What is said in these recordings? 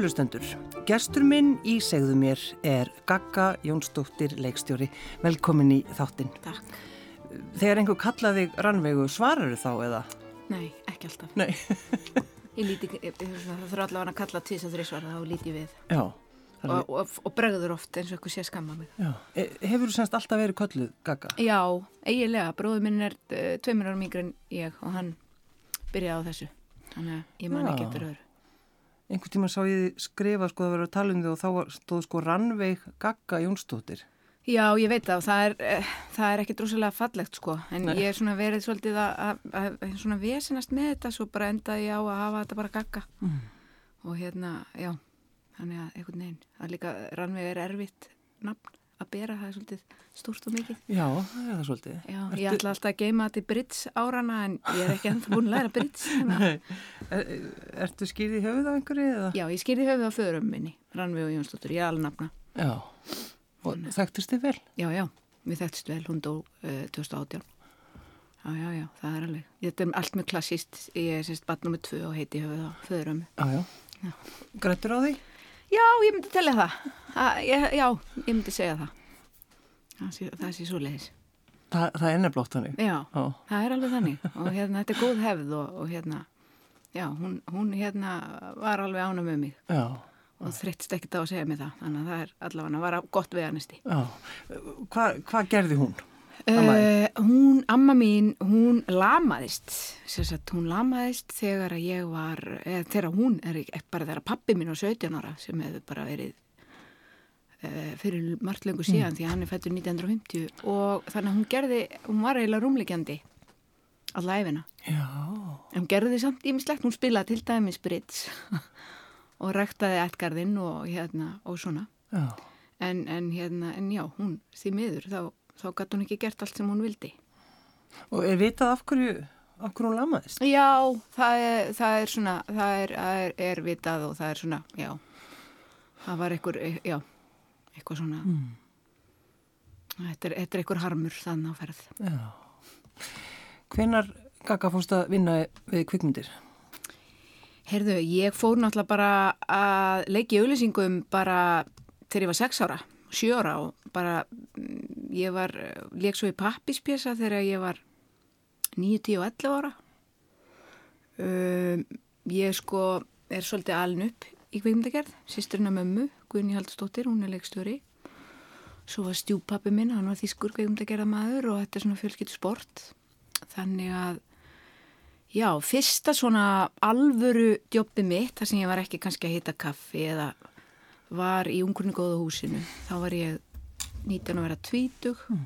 Kærulustendur, gestur minn í segðu mér er Gagga Jónsdóttir leikstjóri. Velkomin í þáttinn. Takk. Þegar einhver kallaði rannvegu svarar þá eða? Nei, ekki alltaf. Nei. Ég líti, það þurfa allavega að kalla tísa þrísvar þá líti ég við. Já. Og, og, og bregður oft eins og eitthvað sé að skamma mig. Já. E, hefur þú semst alltaf verið kölluð Gagga? Já, eiginlega. Bróður minn er tveimur árum yngri en ég og hann byrjaði á þessu. Þannig að ég man ekki eftir öðru. Einhvern tíma sá ég skrifa sko að vera að tala um þig og þá stóð sko rannveig Gagga Jónsdóttir. Já, ég veit það og það er, uh, það er ekki drosalega fallegt sko. En Nei. ég er svona verið svolítið að, að, að, að svona vesinast með þetta svo bara endaði á að hafa þetta bara gagga. Mm. Og hérna, já, þannig að einhvern veginn. Er líka, rannveg er erfitt nafn að bera, það er svolítið stórt og mikið. Já, það er það svolítið. Já, ég ætla alltaf að geima þetta í Brits árana en ég er ekki ennþá búin að læra Brits. Er, ertu skýrð í höfuð á einhverju eða? Já, ég skýrði höfuð á föðurum minni, Rannveig og Jónsdóttir, ég er alveg nafna. Já. Og þekktist þið vel? Já, já, við þekktist vel, hún dó uh, 2018. Já, já, já, það er alveg. Þetta er allt mjög klassíst, ég er sérst barn nummið tvö og heiti höfuð á föðurum. Já, já. Já. Grættur á því? Já, ég myndi telja það. það ég, já, ég myndi segja það. Það sé, það sé svo leiðis. Þa, það er nefnblótt þannig. Já, Já. það er alveg þannig og hérna, þetta er góð hefð og, og hérna, já, hún, hún hérna var alveg ána með mig Já. og þreyttist ekkert á að segja mig það, þannig að það er allavega var gott veganisti. Já. Hvað hva gerði hún? Uh, hún, amma mín, hún lamaðist, sagt, hún lamaðist þegar að ég var, eða þegar hún er ekki, bara þegar pappi mín var 17 ára sem hefur bara verið uh, fyrir margt löngu síðan því að hann er fættur 1950 og þannig að hún gerði, hún var eiginlega rúmleikjandi alla æfina. Já. En hún gerði samt ímislegt, hún spilaði til dæmis Brits og ræktaði ættgarðinn og hérna og svona. Já. En, en hérna, en já, hún því miður, þá, þá gæti hún ekki gert allt sem hún vildi. Og er vitað af hverju, af hverju hún lamaðist? Já, það er, það er svona, það er, er, er vitað og það er svona, já, það var einhver, já, eitthvað svona, þetta, er, þetta er einhver harmur þannig á ferð. Já. Hvenar Gagga fórst að vinna við kvikmyndir? Herðu, ég fór náttúrulega bara að leiki auðlýsingum bara þegar ég var 6 ára, 7 ára og bara mm, ég var, leik svo í pappispjesa þegar ég var 9, 10 og 11 ára. Um, ég sko er svolítið alin upp í kveikmyndagerð, sýsturinn að mömmu, Guðni Haldsdóttir, hún er leikstjóri. Svo var stjúpappi minn, hann var þýskur kveikmyndagerðamaður og þetta er svona fjölskyld sport. Þannig að Já, fyrsta svona alvöru djóppi mitt, þar sem ég var ekki kannski að hita kaffi eða var í ungurinn góða húsinu. Þá var ég 19 að vera 20.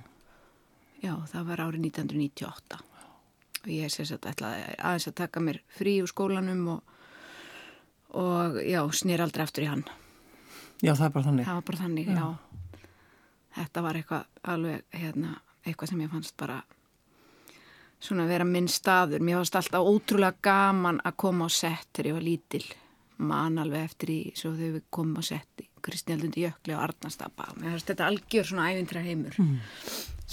Já, það var árið 1998. Og ég sem sagt ætlaði aðeins að taka mér frí úr skólanum og, og já, snýr aldrei aftur í hann. Já, það er bara þannig. Það var bara þannig, já. Þetta var eitthvað alveg, hérna, eitthvað sem ég fannst bara svona vera minn staður. Mér fannst alltaf ótrúlega gaman að koma á sett þegar ég var lítil. Man alveg eftir í, svo þegar við komum sett í Kristjálfundi Jökli og Arnastapa. Þetta algjör svona ævintræða heimur. Mm.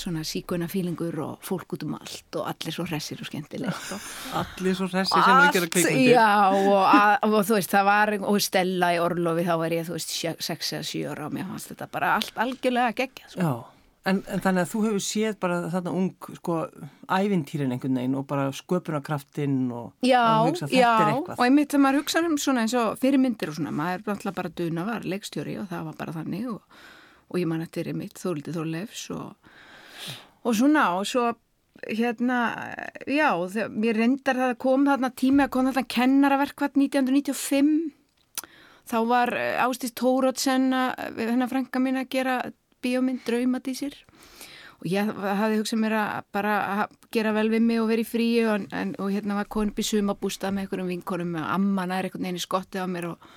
Svona síkuna fílingur og fólk út um allt og allir svo hressir og skemmtilegt. Og Allir svo hressi sem að gera kvikmyndir. Já, og, að, og þú veist, það var, og Stella í Orlofi, þá var ég, þú veist, 6 eða 7 ára og mér fannst þetta bara allt algjörlega geggja, sko. Já, en, en þannig að þú hefur séð bara þarna ung, sko, ævintýrin einhvern veginn og bara sköpunarkraftinn og Já, og hugsa, þetta já, er og eitthvað. einmitt þegar maður hugsa um svona eins og fyrirmyndir og svona, maður er náttúrulega bara duna var leikstjóri og það var bara þannig og, og ég man eftir einmitt Þórliti Þórleifs og, og svona og svo hérna, já, þegar, mér reyndar það að kom þarna tími að kom þarna kennaraverkvært 1995 þá var eh, Ástís Tórótsen hennar frænka mín að gera bíómynd Draumadísir og ég hafði hugsað mér að bara að gera vel við mig og vera í fríu og, en, og hérna var konum í sumabústað með einhverjum vinkonum og amma nær einhvern veginn í skotti á mér og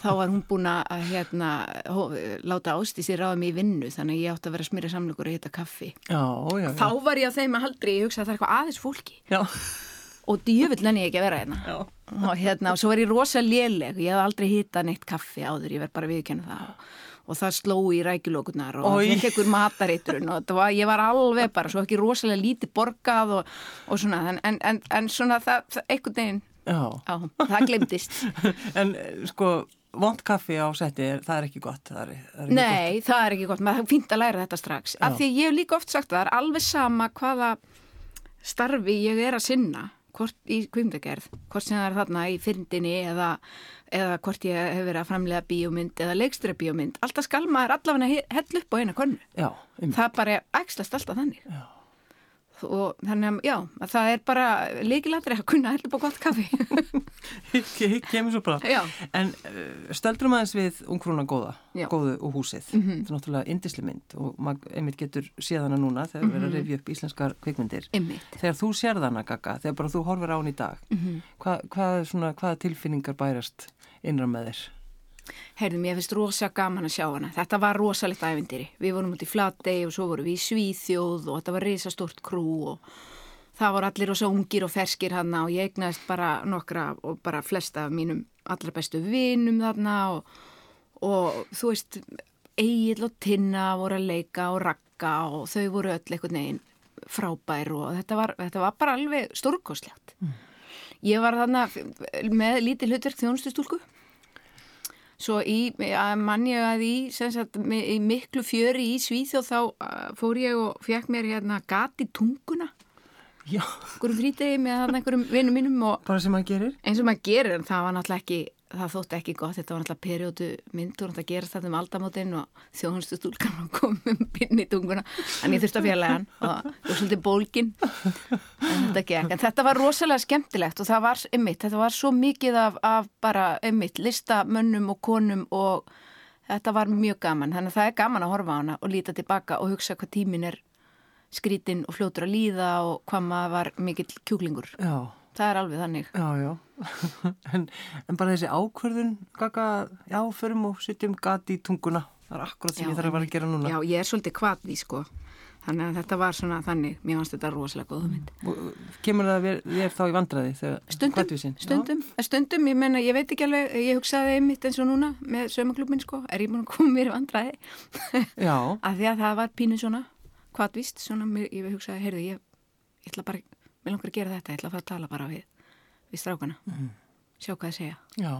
þá var hún búin að hérna, hó, láta Ástísi ráða mig í vinnu þannig að ég átti að vera að smyrja samlugur og hitta kaffi. Já, já, já. þá var ég að þeim að haldri, ég hugsa að það er eitthvað aðeins fólki. Já, og djöfull lenni ég ekki að vera hérna. Já. og hérna, og svo var ég rosa léleg ég hef aldrei hittað neitt kaffi áður ég verð bara að viðkjanna það og, það sló í rækjulókunar og Oj. fekk einhver matareitrun og var, ég var alveg bara svo ekki rosalega lítið borgað og, og svona, en, en, en, en svona það, það einhvern veginn, Já, á, það glemdist en eh, sko, vond kaffi á seti, það er ekki gott. Það er, það er ekki Nei, það er ekki gott, maður fínt að læra þetta strax. Af því ég hef líka oft sagt að það er alveg sama hvaða starfi ég er að sinna, hvort í kvimdagerð, hvort sem það er þarna í fyrndinni eða, eða hvort ég hef verið að framlega bíómynd eða leikstura bíómynd. Alltaf skal maður allavega hell upp á eina konu. Já, Það bara ægslast alltaf þannig. Já. Og þannig að, já, að það er bara líkilatri að kunna hell upp á gott kaffi. Hitt kemur svo bara. Já. En uh, stöldrum aðeins við ungfrúna góða, Já. góðu og húsið. Mhm. Það er náttúrulega indisli mynd og maður einmitt getur séð hana núna þegar við erum Mhm. að rifja upp íslenskar kvikmyndir. Ymmit. Þegar þú sérð hana, Gagga, þegar bara þú horfir á hana í dag, Mhm. hvað, hvað, er svona, hvaða tilfinningar bærast innra með þér? Heyrðum, ég finnst rosa gaman að sjá hana. Þetta var rosalegt ævindýri. Við vorum út í Flatey og svo vorum við í Svíþjóð og þetta var risastórt krú og það voru allir rosa ungir og ferskir hana og ég eignaðist bara nokkra og bara flesta af mínum allra bestu vinum þarna og, og þú veist, Egil og Tinna voru að leika og rakka og þau voru öll einhvern veginn frábær og þetta var, þetta var bara alveg stórkostlegt. Ég var þarna með lítið hlutverk þjónustustúlku Svo í, að mann ég að í, sagt, í miklu fjöri í Svíþjóð þá uh, fór ég og fekk mér hérna gat í tunguna, einhverjum frítegi með einhverjum vinnum mínum og bara sem maður gerir? eins og maður gerir en það var náttúrulega ekki, það þótti ekki gott, þetta var náttúrulega periodu mynd og þetta gerast þetta um aldamótin og þjóðunstu stúlkan og komum pinn í tunguna, en ég þurfti að fjarlæga hann og og svolítið bólgin. En þetta gekk, en þetta var rosalega skemmtilegt og það var ymmit, þetta var svo mikið af, af bara ymmit, listamönnum og konum og þetta var mjög gaman, þannig að það er gaman að horfa á hana og líta tilbaka og hugsa hvað tímin er skrítinn og fljótur að líða og hvað maður var mikill kjúklingur. Já, það er alveg þannig. Já, já. en, en bara þessi ákvörðun, Gagga, já, förum og setjum gat í tunguna. Það er akkurat sem Já, ég þarf að vera að gera núna. Já, ég er svolítið kvatví sko. Þannig að þetta var svona þannig. Mér fannst þetta rosalega góða mynd Og, uh, Kemur það þér, þér þá í vandræði þegar Stundum, hvatvísin? stundum, stundum, ég menna, ég veit ekki alveg ég hugsaði einmitt eins og núna með sömaklubin sko, er ég búin að koma mér í vandræði? Já, af því að það var pínu svona kvatvíst, svona, mér- ég hugsaði heyrðu, ég, ég ætla bara, mér langar að gera þetta ég ætla að fara að tala bara við, við strákana. Sjá hvað það segja. Já,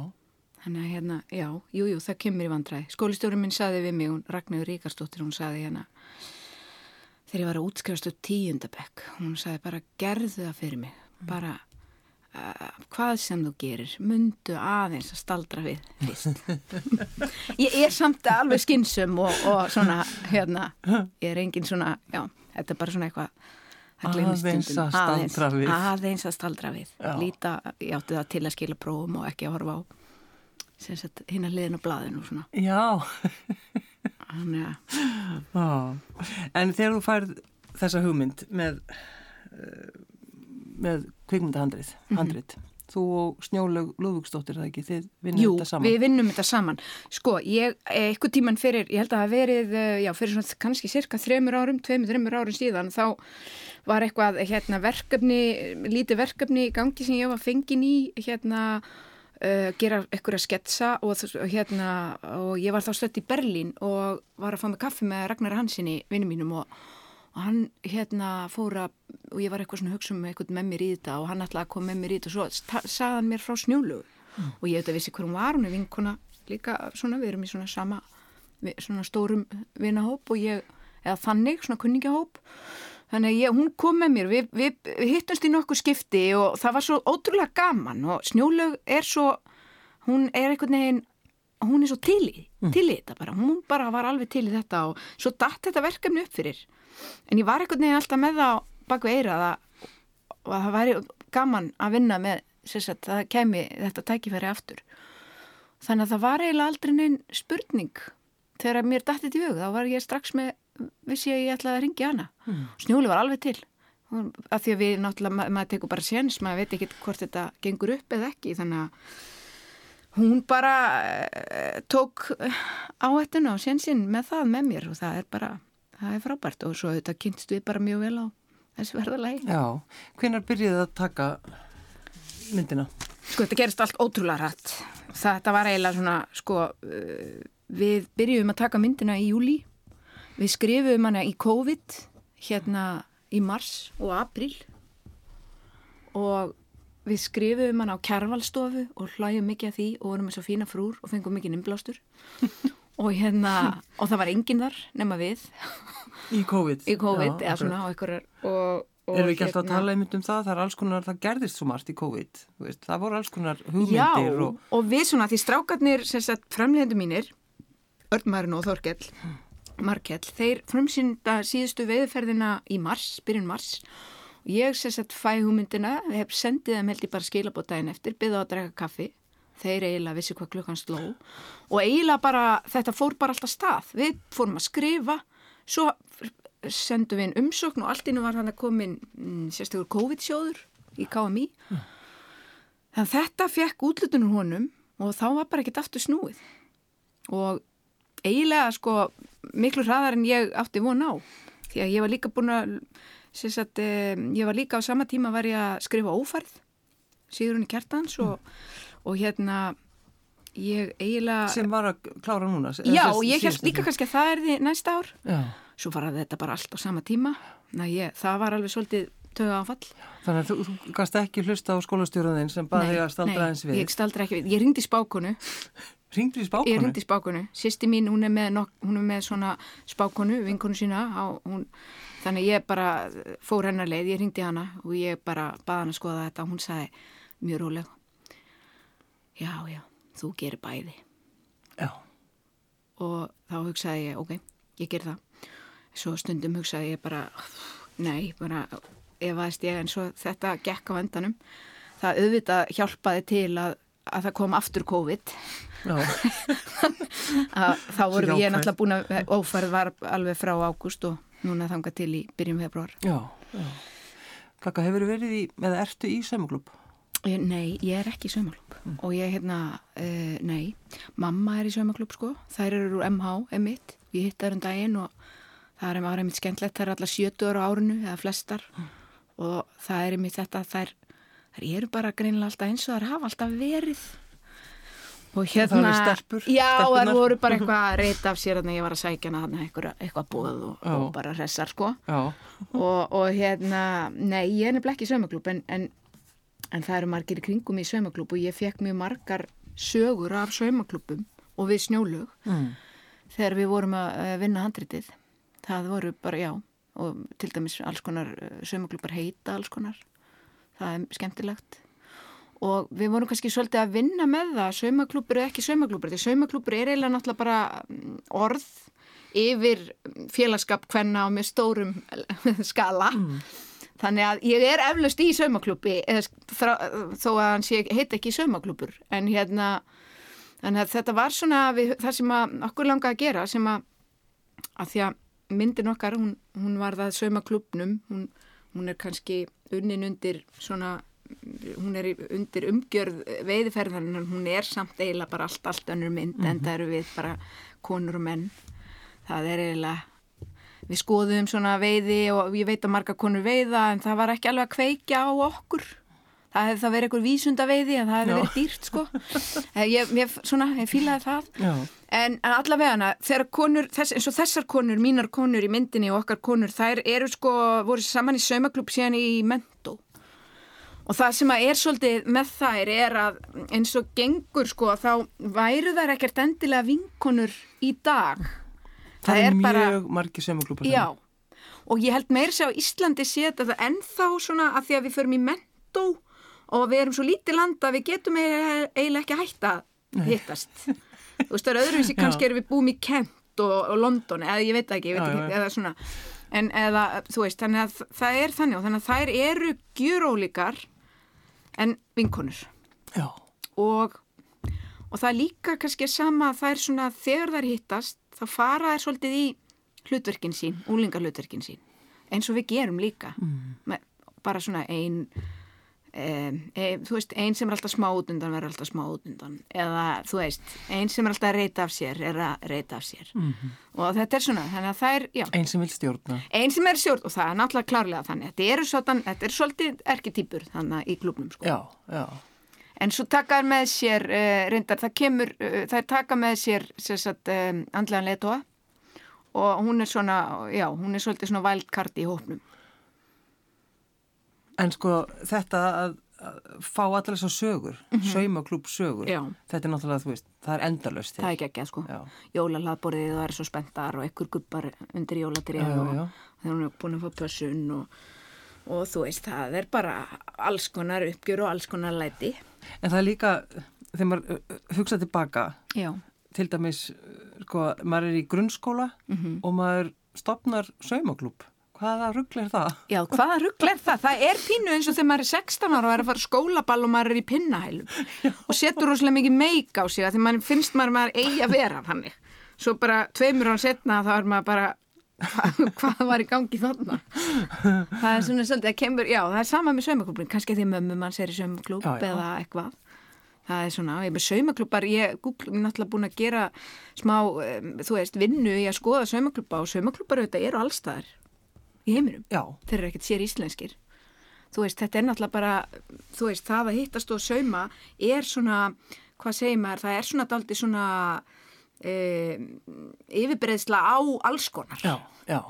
Þannig að hérna, já, jú, jú, það kemur í vandræði. Skólistjórin minn saði við mig, hún Ragnarður Ríkarsdóttir, hún saði hérna, þegar ég var að útskrifast upp tíundabekk, hún saði bara, gerðu það fyrir mig, bara, uh, hvað sem þú gerir, mundu aðeins að staldra við fyrst. ég er samt alveg skynsum og, og svona, hérna, ég er engin svona, já, þetta er bara svona eitthvað, Aðeins að staldra við. Aðeins að staldra við. Já. Líta, ég átti það til að skila prófum og ekki að horfa á hinn að blaðinu og svona. já, Þannig að. En þegar þú færð þessa hugmynd með, uh, með kvikmyndahandrið, handrið, þú og Snjólaug Lúðvíksdóttir, það ekki, þið vinnum jú, þetta saman. við vinnum þetta saman. Sko, ég, eitthvað tíman fyrir, ég held að það verið, eh, já, fyrir svona kannski cirka þremur árum, tveimur, þremur árum síðan, þá var eitthvað, hérna, verkefni, lítið verkefni í gangi sem ég var fengin í, hérna, uh, gera að sketsa og, og hérna, og ég var þá stött í Berlín og var að fá mig kaffi með Ragnar Hansinni, vinnum mínum og og hann hérna fór að og ég var eitthvað svona að hugsa um eitthvað með mér í þetta og hann ætlaði að koma með mér í þetta og svo sagði hann mér frá snjúlugu og ég auðvitað vissi hver hún var, hún er vinkona líka svona, við erum í svona sama svona stórum vinahóp og ég, eða þannig, svona kunningahóp þannig að ég, hún kom með mér við, við, við hittumst í nokkuð skipti og það var svo ótrúlega gaman og snjúlug er svo hún er einhvern veginn hún er svo til í, til í þetta bara. Hún bara var alveg til í þetta og svo datt þetta verkefni upp fyrir en ég var einhvern veginn alltaf með það bak við eira að, að það væri gaman að vinna með sagt, það kemi þetta tækifæri aftur. Þannig að það var eiginlega aldrei neinn spurning. Þegar mér dætti þetta í hug þá var ég strax með vissi að ég ætlaði að ringja hana. Mm. snjúli var alveg til. Af því að við náttúrulega, ma maður tekur bara séns maður veit ekki hvort þetta gengur upp eða ekki þannig að hún bara uh, tók áhættuna og sénsinn með það með mér og það er bara, það er frábært og svo þetta kynst við bara mjög vel á þessu verðalagi. Já, hvenar byrjuði að taka myndina? Sko þetta gerist allt ótrúlega rætt. Þetta var eiginlega svona, sko, uh, við byrjuðum að taka myndina í júli, við skrifum hana í COVID hérna í mars og april og við skrifum hann á kærvalstofu og hlæjum mikið að því og vorum með svo fína frúr og fengum mikið nimblástur og hérna, og það var enginn þar nema við Í COVID. í COVID Já, svona einhverjar og, og Erum við ekki alltaf að hérna- tala einmitt um það? Það er alls konar, það gerðist svo margt í COVID. Veist, það voru alls konar Já, hugmyndir og, og... við svona, því strákarnir framlegendu mínir Örnmærin og Þorkell Markell, þeir frumsynda síðustu veiðferðina í mars, byrjun mars og ég sem sagt fæ hugmyndina hef sendið þeim held ég bara skilabót daginn eftir byggða á að drega kaffi þeir eiginlega vissi hvað klukkan sló. Og eiginlega bara, þetta fór bara alltaf stað. Við fórum að skrifa svo sendum við inn umsókn og allt innu var hann að komin mm, sérstökur COVID-sjóður í KMI þannig að þetta fekk útlutunum honum og þá var bara ekkert aftur snúið. Og eiginlega sko miklu hraðar en ég átti von á. Því að ég var líka búin að sagt, eh, ég var líka á sama tíma var ég að skrifa ófærð síður hún í kjartans og, og hérna ég eiginlega Sem var að klára núna. já og ég held líka kannski að það er því næsta ár. Já, svo var þetta bara allt á sama tíma. Næ, ég, það var alveg svolítið töga áfall. Þannig að þú, þú gast ekki hlusta á skólastjóraðinn sem baði að staldra eins við. ég staldra ekki við, ég ringdi spákonu. Ringdu í Ég spákonu? ringdi spákonu, sýsti mín, hún er með, nok hún er með svona spákonu, vinkonu sína, á, hún, þannig ég bara fór hennar leið, ég ringdi hana og ég bara baði hana að skoða þetta. Og hún sagði mjög róleg, já, já, þú gerir bæði Já, og þá hugsaði ég, ok, ég ger það. Svo stundum hugsaði ég bara, nei, bara efaðist ég en svo þetta gekk á endanum. Það auðvitað hjálpaði til að, að það kom aftur COVID já, þá vorum ég náttúrulega búin að ófærð var alveg frá ágúst og núna þanga til í byrjum februar. já, já. Kaka, hefur verið í, eða ertu í saumaglúb? Nei, ég er ekki í saumaklub og ég hérna, uh, nei, mamma er í saumaklub sko, þær eru úr MH, emitt, ég hitt þær um daginn og það er einmitt skemmtlegt, þær eru allar 70 ára á árinu eða flestar. Og það er einmitt þetta, þær, þær eru bara greinilega alltaf eins og þær hafa alltaf verið. Og Það hérna, eru stelpur, já, þær stelpurnar. voru bara eitthvað að reyta af sér að ég var að sækja hana eitthvað, eitthvað bóð og, og bara hressar sko. Og, og hérna, nei, ég er nefnilega ekki í saumaklúb en, en, en það eru margir í kringum í saumaklúb og ég fekk mjög margar sögur af saumaklúbum og við snjólug mm. þegar við vorum að eh, vinna handritið. Það voru bara, já og til dæmis alls konar saumaklúbar heita alls konar. Það er skemmtilegt. Og við vorum kannski svolítið að vinna með það saumaklúbur eða ekki saumaklúbur því saumaklúbur er eiginlega náttúrulega bara mm, orð yfir félagskap hvenna og með stórum skala þannig að ég er eflaust í þrá, þó að hann sé heit ekki saumaklúbur en hérna þetta var svona við, það sem okkur langaði að gera sem að, að því að myndin okkar hún, hún var það saumaklúbnum hún, hún er kannski unnin undir svona hún er undir umgjörð veiðferðan hún er samt eiginlega bara allt, allt önnur mynd en það eru við bara konur og menn. Það er eiginlega við skoðum svona veiði og ég veit að marga konur veiða en það var ekki alveg að kveikja á okkur. Það hefði það verið einhver vísunda veiði en það hefði verið dýrt sko. Eh, ég, ég, svona, ég fílaði það. En, en allavega þegar konur, þess, eins og þessar konur, mínar konur í myndinni og okkar konur, þær eru sko, voru saman í saumaklub síðan í mentó. Og það sem að er svolítið með þær er að eins og gengur sko, þá væru þær ekkert endilega vinkonur í dag. Það, er mjög margir saumaglúbar. Já, og ég held meira sér á Íslandi sé þetta það ennþá svona að því að við förum í mentó og við erum svo lítið land að við getum eiginlega eiginlega ekki að hætta að hittast. Þú veist, það er öðruvísi, kannski erum við búum í Kent og, og London, eða ég veit það ekki, ég veit Já, ekki, já. eða svona. En eða, þú veist, þannig að það er þannig og þannig að þær eru gjurólíkar en vinkonur Já, og, og það er líka kannski sama að það er svona þegar þær hittast þá fara þær svolítið í hlutverkin sín, úlingarhlutverkin sín eins og við gerum líka. Mm. bara svona ein e, e, þú veist, ein sem er alltaf smá út undan verður alltaf smá út undan. Eða þú veist, ein sem er alltaf að reyta af sér er að reyta af sér. -hmm. og þetta er svona, þannig að það er, einn sem vil stjórna. ein sem er stjórn og það er náttúrulega klárlega þannig. Þetta er svolítið erketýpur þannig í klubnum sko. Já, já, En svo taka þær með sér, uh, reyndar, það kemur, uh, þær taka með sér sagt, um, andlegan leitóa og hún er svona, já, hún er svolítið svona wildcard í hópnum. en sko þetta að, fá allar þessar sögur, mm -hmm. saumaklúb sögur. Já. Þetta er náttúrulega, þú veist, það er endalöst. Það er ekki ekki, sko. Já. Jólahlaðborðið það er svo spenntar og ekkur gubbar undir jólatrið og hún er búin að fá pössun og, og þú veist, það er bara alls konar uppgjör og alls konar læti. En það er líka, þegar maður hugsa tilbaka, Já. til dæmis, sko, maður er í grunnskóla Mhm. og maður stopnar saumaklúb. Hvaða ruggl er það? Já, hvaða rugl er það? Það er pínu eins og þegar maður er 16 ára og er að fara skólaball og maður er í pinnahælum og setur rosalega mikið meik á sig að því maður finnst maður maður eigi að vera þannig. Svo bara tveimur án setna þá er maður bara hvað, var í gangi þarna? Það er svona svolítið að kemur, já, það er sama með saumaklubin, kannski því mömmu mann sér í saumaklub eða eitthvað. Það er svona, ég með saumaklubbar, ég er náttúrulega búin að gera smá, um, þú veist, vinnu í að skoða saumaklubba og saumaklubbar auðvitað eru allstaðar í heiminum. Já, þeir eru ekkert sér íslenskir. Þú veist, þetta er náttúrulega bara þú veist, það að hittast og sauma er svona, hvað segir maður það er svona daldi svona e, yfirbreiðsla á alls konar, já, já.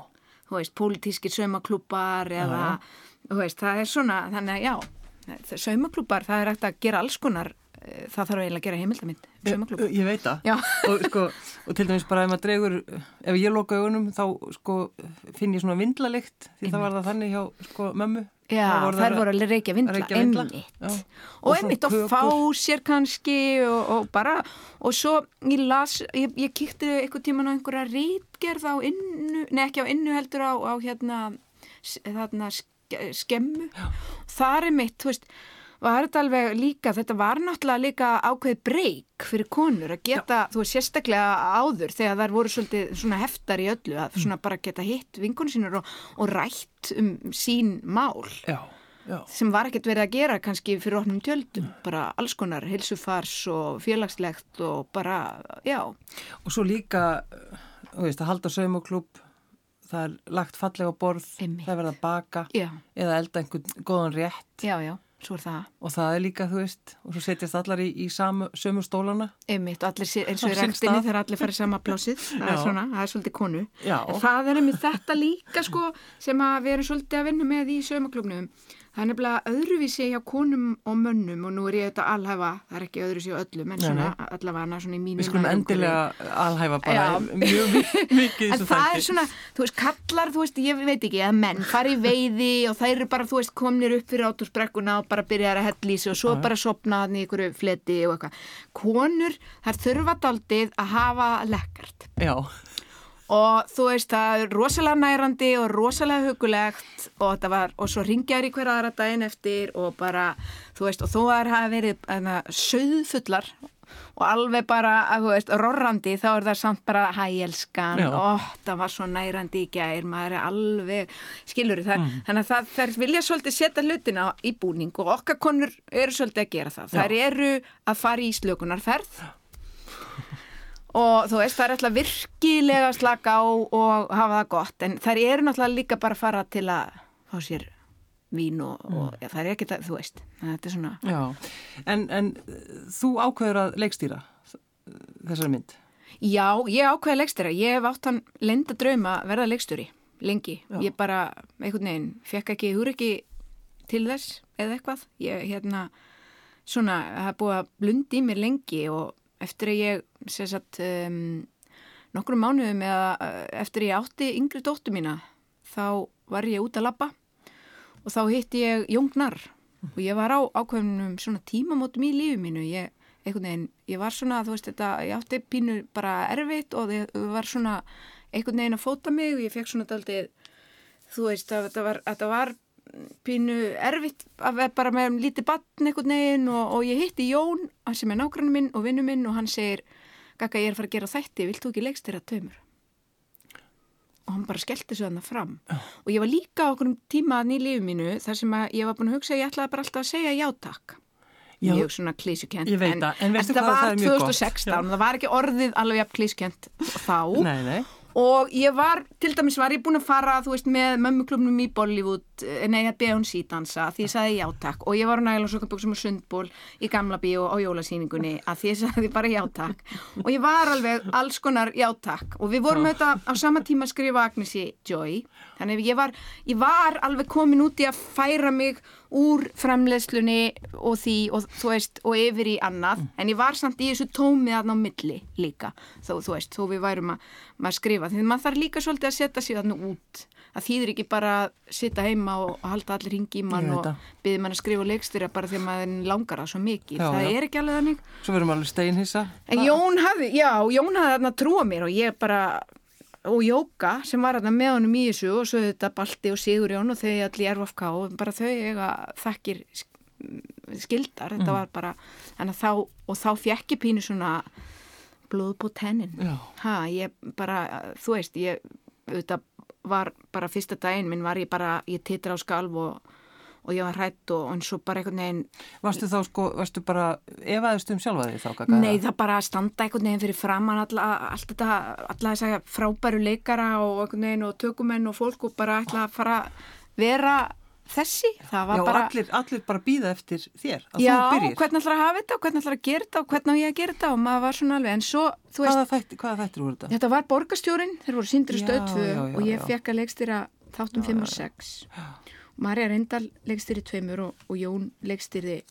þú veist, pólitískir saumaklúpar eða, þú veist, það er svona þannig að já, saumaklúpar það er hægt að gera alls konar eh, það þarf eiginlega að gera heimildamind um saumaklúb Ég, ég veit það. Já. Og, sko, og til dæmis bara ef maður dregur, ef ég loka augunum þá sko, finn ég svona vindlalikt því það var það þannig hjá sko, mömmu. Já, voru þær voru alveg reykja vindla, já. Og, einmitt og fá sér kannski og, og bara, og svo ég las, ég, ég kíkti eitthvað tíman á einhverja rítgerð á innu, nei ekki á innu heldur á, á hérna, ske, skemmu. Það er mitt, þú veist, var þetta alveg líka, þetta var náttúrulega líka ákveð breyk fyrir konur að geta, þú veist, sérstaklega áður þegar þær voru svolítið svona heftar í öllu að svona bara geta hitt vinkunum sínur og, og rætt um sín mál. Já, já. sem var ekkert verið að gera kannski fyrir opnum tjöldum, bara alls konar hilsufars og félagslegt og bara, já, Og svo líka, þú veist, að halda saumaklúb, það er lagt fallega á borð, Einmitt. það er verið að baka já, eða elda einhvern góðan rétt. Já, já, svo er það og það er líka, þú veist, og svo setjast allar í, í samu, sömu stólana. einmitt, og allir eins og í rektinni þegar allir farið sama plásið það er Já. svona, það er svolítið konu Já. en það er einmitt þetta líka sko sem að við erum svolítið að vinna með í saumaklubnum það er nefnilega öðruvísi hjá konum og mönnum og nú er ég þetta alhæfa það er ekki öðruvísi hjá öllum en svona nei. allavega svona í mínu Við skulum endilega alhæfa bara Já. mjög mi- mikið En það þætti. er svona, þú veist, kallar, þú veist, ég veit ekki, að menn fari í veiði og það eru bara, þú veist, komnir upp fyrir átursbrekkuna og bara byrjar að sig og svo bara sopna hann í einhverju fleti og eitthvað. Konur, þær þurfa daldið að hafa lekkart Já, og þú veist, það er rosalega nærandi og rosalega hugulegt og þetta var, og svo ringjar í hverja aðra daginn eftir og bara, þú veist, og þó að það hafa verið hana, söðfullar og alveg bara, að, þú veist, rorrandi þá er það samt bara hæelskan Já. og það var svo nærandi í gær maður er alveg, skilur það? Þannig að það, þær vilja svolítið setja hlutina í búning og okkar konur eru svolítið að gera það, þær eru að fara í slökunarferð og þú veist, það er alltaf virkilega slaka á og hafa það gott en þær eru náttúrulega líka bara að fara til að fá sér vín og, og ja, það er ekki það, þú veist þetta er svona. En, en uh, þú ákveður að leikstýra þessari mynd. já, ég ákveði leikstjóra ég hef átt hann lenda drauma að verða leikstjóri, lengi, Já. ég bara einhvern veginn, fekk ekki húr ekki til þess eða eitthvað ég hérna, svona það búið að blundi í mér lengi og eftir að ég sagt um, nokkrum mánuðum eða uh, eftir ég átti yngri dóttu mína þá var ég út að labba og þá hitti ég Jóngnar og ég var á ákveðnum svona tímamótum í lífi mínu. Ég, veginn, ég var svona, þú veist þetta ég átti pínu bara erfitt og ég var svona einhvern veginn að fóta mig og ég fekk svona daldið þú veist, að þetta var, þetta var pínu erfitt að bara með lítið batn einhvern veginn og, og ég hitti Jón sem er nágrann minn og vinnu minn og hann segir Gaka, ég er að fara að gera þætti, vilt þú ekki leikstýra taumur? Og hann bara skellti svo þannig fram. Og ég var líka á okkur tíma að nýlifu mínu þar sem að ég var búin að hugsa að ég ætlaði bara alltaf að segja já takk. Já. Mjög svona klísukent. Það, en veistu þetta hvað, það var gott. 2016 og það var ekki orðið alveg klísukent þá. Nei, nei. Og ég var, til dæmis var ég búin að fara, þú veist, með mömmuklubnum í Bollywood, eh, nei, að Beyoncé dansa, því ég sagði já takk. Og ég var á næglansokkabuxum og sundból í gamla bíó á jólasýningunni, að því ég sagði bara já takk. Og ég var alveg alls konar já takk. Og við vorum auðvitað á sama tíma að skrifa Agnesi Joy. Þannig að ég var, ég var alveg komin út í að færa mig úr framleiðslunni og því og þú veist og yfir í annað. En ég var samt í þessu tómið aðná milli líka. Þó þú veist, þó við værum að, að skrifa. Því maður þarf líka svolítið að setja sig þarna út. Að þýðir ekki bara að sitja heima og, halda allir hingi í mann og byggði mann að skrifa leikstýra bara því að maður langar það svo mikið. Já, það já. er ekki alveg þannig. Svo verðum alveg steinhissa. En Jón hafði, já, Jón hafði þarna trúa mér og ég bara, og Jóka sem var þarna með honum í þessu og svo þetta Balti og Sigurjón og þau allir RFK og bara þau eiga þekkir sk- skildar, þetta var bara, þannig að þá, og þá fjekk ég pínu svona blóð på tennin. Ha, ég bara, þú veist, ég, þetta var bara fyrsta daginn minn var ég bara, ég titra á skalv og, og ég var hrætt og, og svo bara einhvern veginn Varstu þá sko, varstu bara efaðist um sjálfa því þá? Kaka? Nei, það bara standa einhvern veginn fyrir framann alla, allt þetta, alla þess að frábæru leikara og einhvern veginn og tökumenn og fólk og bara ætla að fara vera þessi. Það var Já, bara, allir, allir bara býða eftir þér, já, hvernig ætla að hafa þetta og hvernig ætla að gera þetta og hvernig á ég að gera þetta og maður var svona alveg, en svo, þú veist, Hvaða þættir, þetta? þetta var borgarstjórin, þeir voru já, já, og ég fekk að leikstýra þáttum 5 og 6. Marja Reyndal leikstýri tveimur og, og Jón leikstýri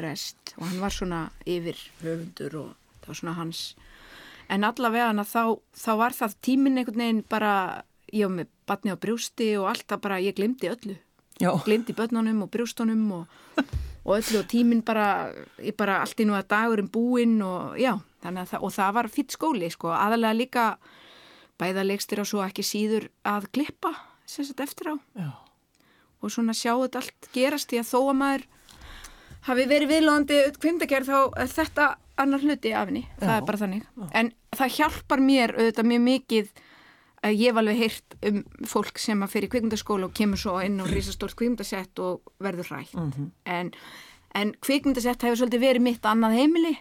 rest. Og hann var svona yfir höfundur og það var svona hans. En allavega þá, þá var það tíminn einhvern veginn bara ég var með batni á brjústi og alltaf bara ég glemdi öllu. Já, glemdi börnunum og brjústunum og, og öllu og tíminn bara ég bara allt í nú að dagurinn búinn og já, þannig að það, og það var fýtt skóli sko, aðalega líka bæða leikstir á svo ekki síður að klippa sem sagt eftir á. Já, og svona sjá þetta allt gerast því að þó að maður hafi verið viðlóðandi kvimdagerð þá er þetta annar hluti af henni, það Já. er bara þannig. En það hjálpar mér auðvitað mjög mikið að ég hef alveg heyrt um fólk sem að fyrir kvikmyndaskóla og kemur svo inn á risastórt kvikmyndasett og verður rætt en, en kvikmyndasett hefur svolítið verið mitt annað heimili.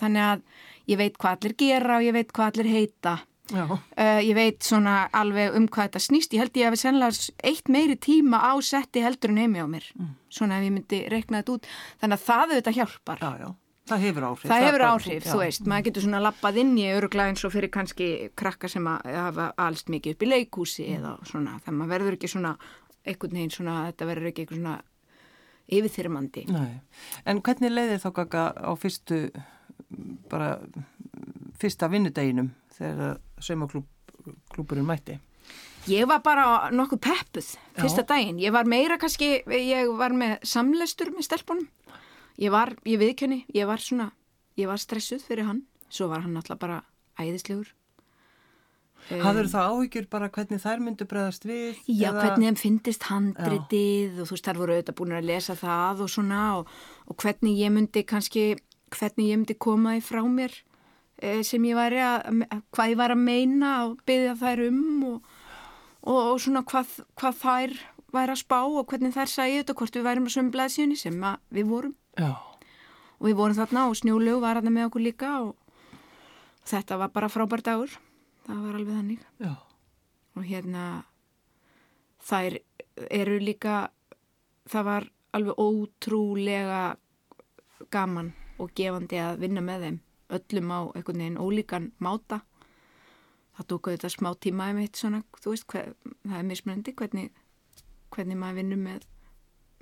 Þannig að ég veit hvað allir gera og ég veit hvað allir heita. já, Uh, ég veit svona alveg um hvað þetta snýst. Ég held ég að við sennilega eitt meiri tíma á setti heldur en heimi á mér. Svona ef ég myndi rekna þetta út. Þannig að það auðvitað hjálpar. já, já. Það hefur áhrif. Það hefur bara- áhrif, þú veist. Maður getur svona lappað inn í öruglega eins og fyrir kannski krakka sem hafa alst mikið upp í leikúsi eða svona. Þannig að maður verður ekki svona, einhvern veginn svona, þetta verður ekki eitthvað svona yfirþyrmandi. Nei. En hvernig leiðir þá kaka á fyrstu, bara fyrsta vinnudeginum þegar saumaklúburinn mætti? Ég var bara nokkuð peppuð fyrsta Já. daginn. Ég var meira kannski, ég var með samlestur með stelpunum. Ég var, ég viðkjöni, ég var svona, ég var stressuð fyrir hann. Svo var hann alltaf bara æðislegur. Hafður það áhyggjur bara hvernig þær myndu bregðast við? Já, eða- hvernig þeim fyndist handritið og þú veist, þar voru auðvitað búin að lesa það og svona og, og hvernig ég myndi kannski, hvernig ég myndi koma því frá mér sem ég væri að, hvað ég var að meina og byggja þær um og, og, og svona hvað, hvað þær væri að spá og hvernig þær sæði þetta, hvort við værum að sömu blaðsíunni sem að við vorum. Já, og við vorum þarna og snjólegu var þarna með okkur líka og þetta var bara frábær dagur, það var alveg þannig. Já, og hérna þær eru líka það var alveg ótrúlega gaman og gefandi að vinna með þeim öllum á einhvern veginn ólíkan máta. Það tók auðvitað smá tíma mitt svona, þú veist, hver, það er mismunandi hvernig, hvernig maður vinnur með,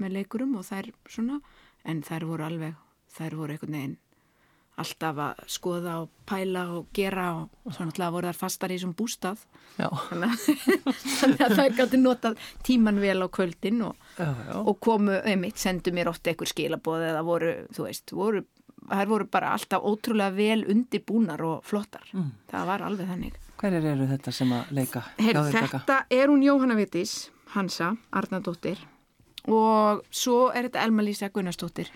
með leikurum og þær svona, en þær voru alveg þær voru einhvern veginn alltaf að skoða og pæla og gera og svona alltaf voru þær fastar í þessum bústað. Þannig að, þannig að þær gáttu notað tíman vel á kvöldin og, já, já. og komu, einmitt, sendu mér ofta einhver skilaboð eða voru, þú veist, voru þær voru bara alltaf ótrúlega vel undibúnar og flottar. Mm. Það var alveg þannig. Hverjir eru þetta sem að leika? Kaka? þetta er hún Jóhanna Vitis, Hansa, Arnardóttir og svo er þetta Elma Lísa Gunnarsdóttir.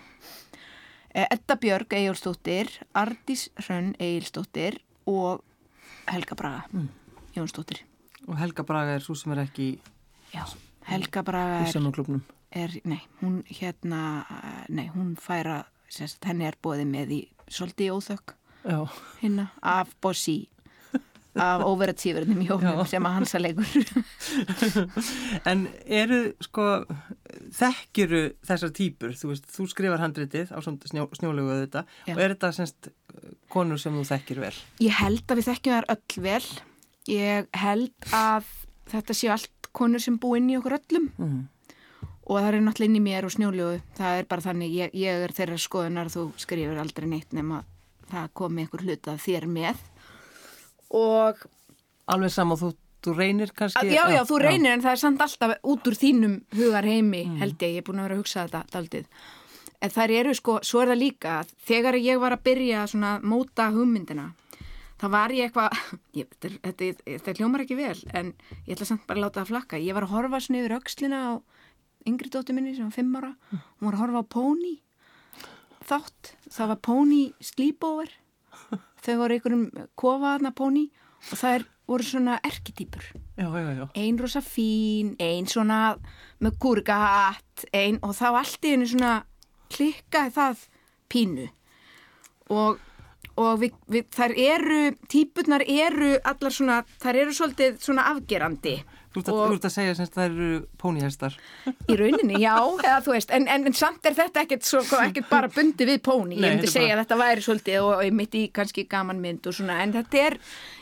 Eh, Edda Björg Egilsdóttir, Ardís Hrönn Egilsdóttir og Helga Braga Mm. Jónsdóttir. Og Helga Braga er svo sem er ekki Já, Helga Braga er er, nei, hún hérna, nei, hún færa, sérst, henni er bóðið með í svolítið óþökk hérna af Bossi, af overachievernum í hófnum sem að hansa leikur. en eru sko, þekkjuru þessar típur, þú veist, þú skrifar handritið á snjó, snjólegu auðvitað Já. og er þetta semst konur sem þú þekkir vel? Ég held að við þekkjum þar öll vel. Ég held að þetta séu allt konur sem bú inn í okkur öllum Mm. Og það er náttúrulega inn í mér og snjóljóðu það er bara þannig, ég, ég er þeirra skoðunar þú skrifir aldrei neitt nema það komi einhver hlut að þér með. Og Alveg saman þú, þú reynir kannski já, já, þú reynir en það er samt alltaf út úr þínum hugar heimi held ég, ég er búin að vera að hugsa þetta daldið en þær eru sko, svo er það líka þegar ég var að byrja svona móta hugmyndina þá var ég eitthvað þetta, þetta, þetta hljómar ekki vel en ég ætla samt bara að láta það flakka. Ég var að horfa svona yfir öxlina á yngri dóttir minni sem var fimm ára hún var að horfa á Pony þátt, það var Pony sleepover. Þau voru einhverjum kofaðna Pony og það er, voru svona erketýpur já, já, já. ein rosa fín, ein svona með kúrgahatt, ein og þá allt í henni svona klikkaði það pínu. Og, og við, við, þær eru, típurnar eru allar svona, þær eru svolítið svona afgerandi Þú ert að, að segja sem það eru pónihestar í rauninni, já, eða veist en, en, en samt er þetta ekkert, svo, ekkert bara bundi við Nei, ég myndi segja bara- að þetta væri svolítið og, ég mitt í kannski gaman mynd og svona, en þetta er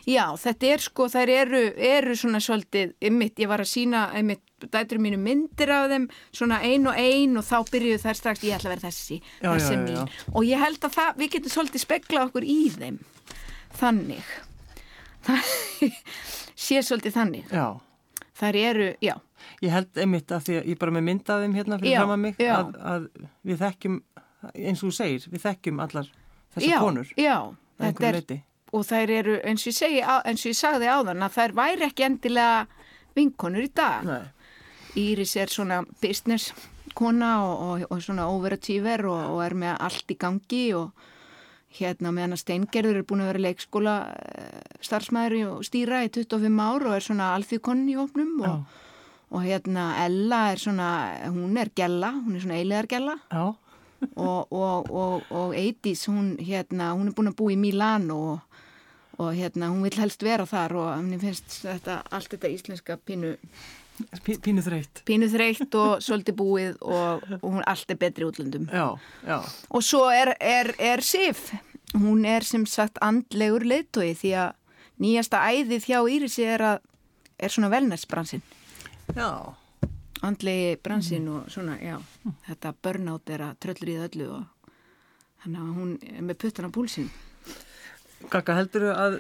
já, þetta er sko, þær eru, eru svona svolítið, einmitt, ég var að sína einmitt, dættur mínu myndir af þeim svona ein og ein og þá byrjuðu þær strax ég ætla að vera þessi, Já, þessi já, mín. já. og ég held að það, við getum svolítið speklað okkur í þeim. Þannig. Það sé svolítið þannig. Já, þær eru, já, ég held einmitt að því að ég bara með mynda þeim hérna fyrir fram að mig að, að við þekkjum, eins og þú segir við þekkjum allar þessar konur já, þetta er leyti. og þær eru, eins og ég segi, á- eins og ég sagði áðan að þær væri ekki endilega vinkonur í dag. Nei, Íris er svona business kona og, og, og svona overachiever og, og er með allt í gangi og hérna meðan að Steingerður er búin að vera leikskóla eh, starfsmæður og stýra í 25 ár og er svona alþjóðkonni í opnum og, og hérna Ella er svona, hún er gella, hún er svona eilegar gella. Og, og, og, og Eidís, hún, hérna, hún er búin að búa í Milán og, og hérna, hún vil helst vera þar og henni finnst þetta, allt þetta íslenska pínu, Pí- pínu þreytt pínu þreytt og svolítið búið og, og hún allt er betri útlöndum. Já, já, Og svo er, er, er Sif, hún er sem sagt andlegur leiðtói því að nýjasta æðið hjá Írisi er að, er svona velnæsbransin. já andlegi bransin og svona, já, þetta burnout er að tröllur í það öllu og hún er með puttan á púlsinn. Gagga, heldur að,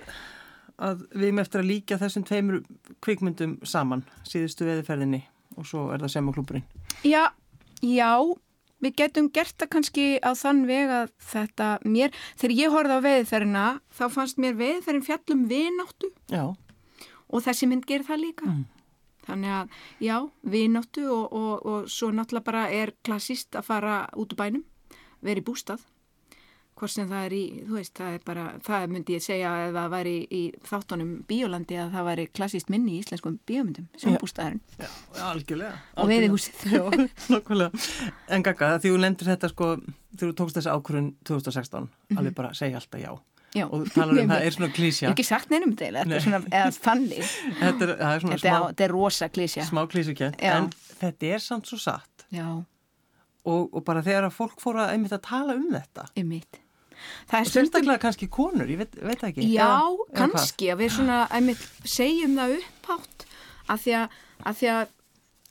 að við erum eftir að líka þessum tveimur kvikmyndum saman síðustu veðiferðinni og svo er það sem á klúburinn Já, já, við getum gert það kannski á þann veg að þetta mér, þegar ég horfði á veðiferðina þá fannst mér veðiferðin fjallum vináttu Já, og þessi mynd gerir það líka. Þannig að, já, vináttu og, og, og svo náttúrulega bara er klassist að fara út úr bænum, vera í bústað. Hvort sem það er í, þú veist, það er bara, það myndi ég segja ef það væri í þáttunum bíólandi að það væri klassist minni í íslenskum bíómyndum, sem bústaðurinn já, algjörlega og. Já, nokkulega En Gagga, því þú lendur þetta sko þú tókst þessi ákvörun 2016 alveg bara segja alltaf já Já. og talar um það er svona klísja ekki sagt neinum til, þetta Nei. er svona, eða þannig, Þetta er, er smá, þetta er rosa klísja. smá klísukent Já. en þetta er samt svo satt Já, og, og bara þegar að fólk fór að einmitt að tala um þetta um mitt. Það er og sérstaklega kannski konur, ég veit, veit ekki. Já, Eða- eða kannski að við svona einmitt, segjum það upphátt að því að, að því að,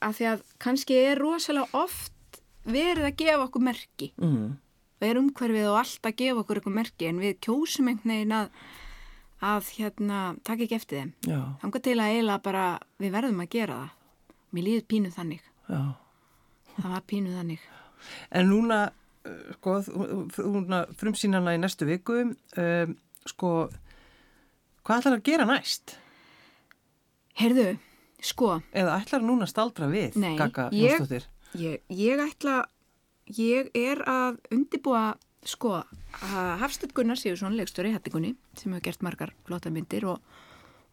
að því að kannski er rosalega oft verið að gefa okkur merki. Mm. og er umhverfið og allt að gefa okkur eitthvað merki en við kjósum einhvern veginn að að hérna, taka ekki eftir þeim. Þangar til að eiginlega bara við verðum að gera það. Mér líður pínu þannig. Já. Það var pínu þannig. En núna, sko, frumsýnana í næstu viku, um, sko, hvað ætlar að gera næst? heyrðu, sko Eða ætlar núna að staldra við, Nei, Gagga ég-? Ég, ég ætla, ég er að undibúa, sko, Hafstöld Gunnar Sigursson, leikstöri í Hattingunni, sem hefur gert margar flotta myndir og,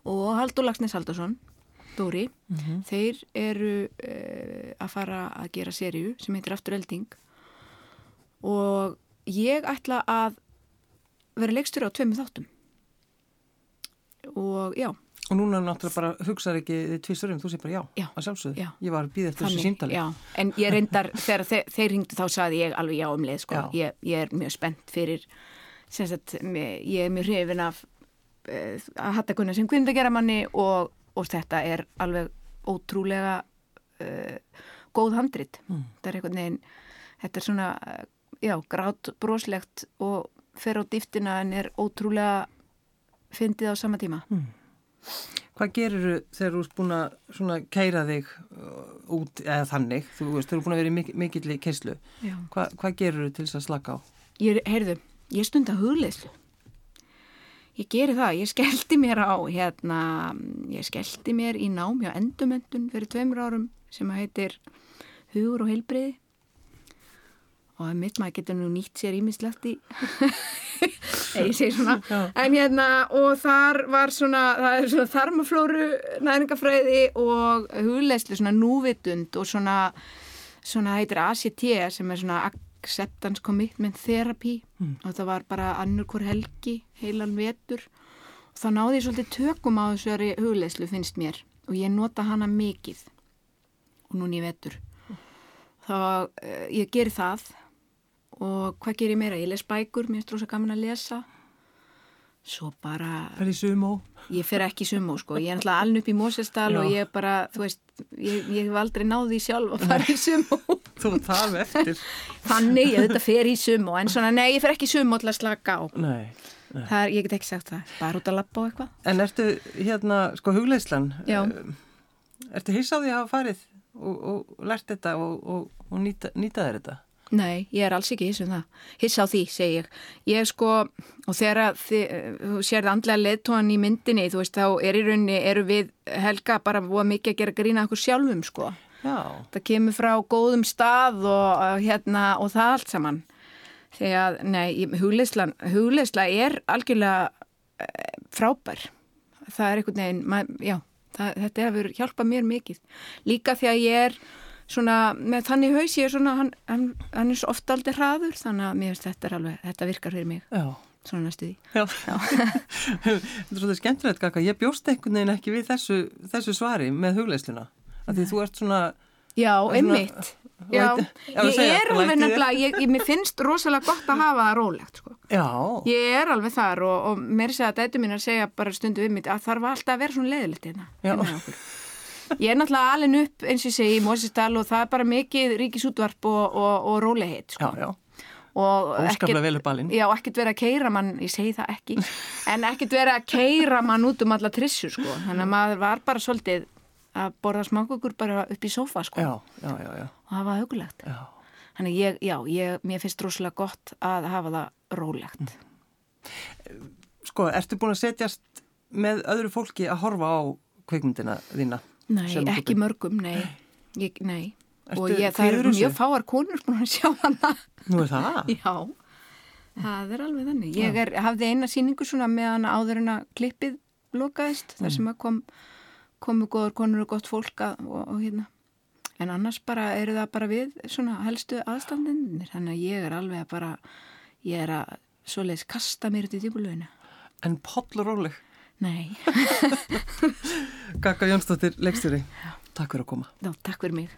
og Haldur Lagsnes Haldarsson, Dóri, þeir eru uh, að fara að gera seríu sem heitir Aftur Elding og ég ætla að vera leikstöri á tveimur þáttum og já, Og núna náttúrulega bara hugsaður ekki þið tvistur um, þú sé bara já, Já, að sjálfsögðu. já. Ég var að býða eftir þessu síndali. já, en ég reyndar þegar þeir, þeir ringdu þá saði ég alveg já um leið sko. Ég, ég er mjög spennt fyrir sagt, ég er mjög hrifin af uh, að hatta kunna sem kvindagerramanni og, og þetta er alveg ótrúlega uh, góð handrit mm. þetta er einhvern veginn þetta er svona, já, grátt broslegt og fer á dýftina en er ótrúlega fyndið á sama tíma. Mm. Hvað gerir þú þegar þú erst búin að kæra þig uh, út eða þannig, þú veist, þú erst búin að vera í mikill í keislu, Hva, hvað gerir þú til þess að slaka á? Ég, heyrðu, ég stund að hugleislu Ég geri það, ég skellti mér á hérna, ég skellti mér í nám hjá endumöndun fyrir tveimur árum sem heitir Hugur og heilbreyði og það mitt maður getur nú nýtt sér ímislegt í ég segi svona. En hérna og þar var svona það er svona þarmaflóru næringafræði og hugleislu svona núvitund og svona svona heitir ACT sem er svona Acceptance Commitment Therapy. Mm. og það var bara annur hver helgi heilan vetur. Og þá náði ég svolítið tökum á þessari hugleislu finnst mér. Og ég nota hana mikið. Og núni vetur. Þá uh, ég ger það og hvað ger ég meira? Ég les bækur, mér finnst rosa gaman að lesa. Svo bara er í sumó? Ég fer ekki í sumó sko, ég er náttúrulega aln upp í Mósestal og ég bara, þú veist ég, ég hef aldrei náði í sjálf að fara í sumó Þú þarf eftir. Þannig, þetta fer í sumó en svona, nei, ég fer ekki sumó til að slaka á. Nei, nei. Það er, ég get ekki sagt það. Bara út að lappa og eitthvað. En ertu, hérna, sko, hugleislan Já. uh, Ertu hissáði að hafa farið og, og lært þetta og, og nýta, nýta þér þetta? Nei, ég er alls ekki hiss um það. Hiss á því, segi ég. Ég er sko, og þegar þú sér það andlega leðtónan í myndinni, þú veist, þá er í rauninni, eru við helga bara mikið að gera grína okkur sjálfum, sko. Já. Það kemur frá góðum stað og hérna, og það allt saman. Þegar, nei, hugleisla er algjörlega eh, frábær. Það er einhvern veginn, já, það, þetta hefur hjálpað mér mikið. Líka því að ég er svona með þannig haus ég er svona, hann, hann, hann er svo ofta aldrei hraður þannig að mér finnst þetta alveg, þetta virkar fyrir mig. Já. svona næstu því. Já. Já. Þetta er svolítið skemmtilegt Gaka, ég bjóst einhvern veginn ekki við þessu, þessu svari með hugleisluna af því þú ert svona Já, einmitt. Já, ég er alveg nefnilega, ég, ég, mér finnst rosalega gott að hafa það rólegt sko. ég er alveg þar og, og mér segja að dætu mín að segja bara stundu við mitt að þarf alltaf að vera svona leðilegt hérna Ég er náttúrulega alveg upp eins og segi í Mósistal og það er bara mikið ríkisútvarp og, og, og róleiheit sko. Já, já. Og ekkert verið að keira mann, ég segi það ekki, en ekkert verið að keira mann út um alla trissu sko. Þannig að maður var bara svolítið að borða smákugur bara upp í sofa sko. Já, já, já. já. Og það var hugulegt. Já. Þannig ég, já, ég, mér finnst rosalega gott að hafa það rólegt. Sko, ertu búin að setjast með öðru fólki að horfa á kveikmyndina þína? Nei, ekki mörgum, nei, ég, nei. Ertu, og ég, það eru mjög fáar konur búin að sjá hana. Nú er það? Já, það er alveg þannig. Ég er, hafði eina síningu svona með hana áður en að klippið lokaðist, mm. þar sem að kom, komu góður konur og gott fólk að, og, og hérna. En annars bara eru það bara við svona helstu aðstandinir, þannig að ég er alveg að bara, ég er að svoleiðis kasta mér út í djúbulöginu. En pollur róleg? Nei. Gaka Jónsdóttir, leikstjóri, takk fyrir að koma. Já, takk fyrir mig.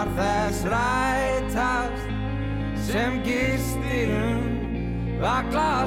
Draumar þess rætast sem gistirum vagla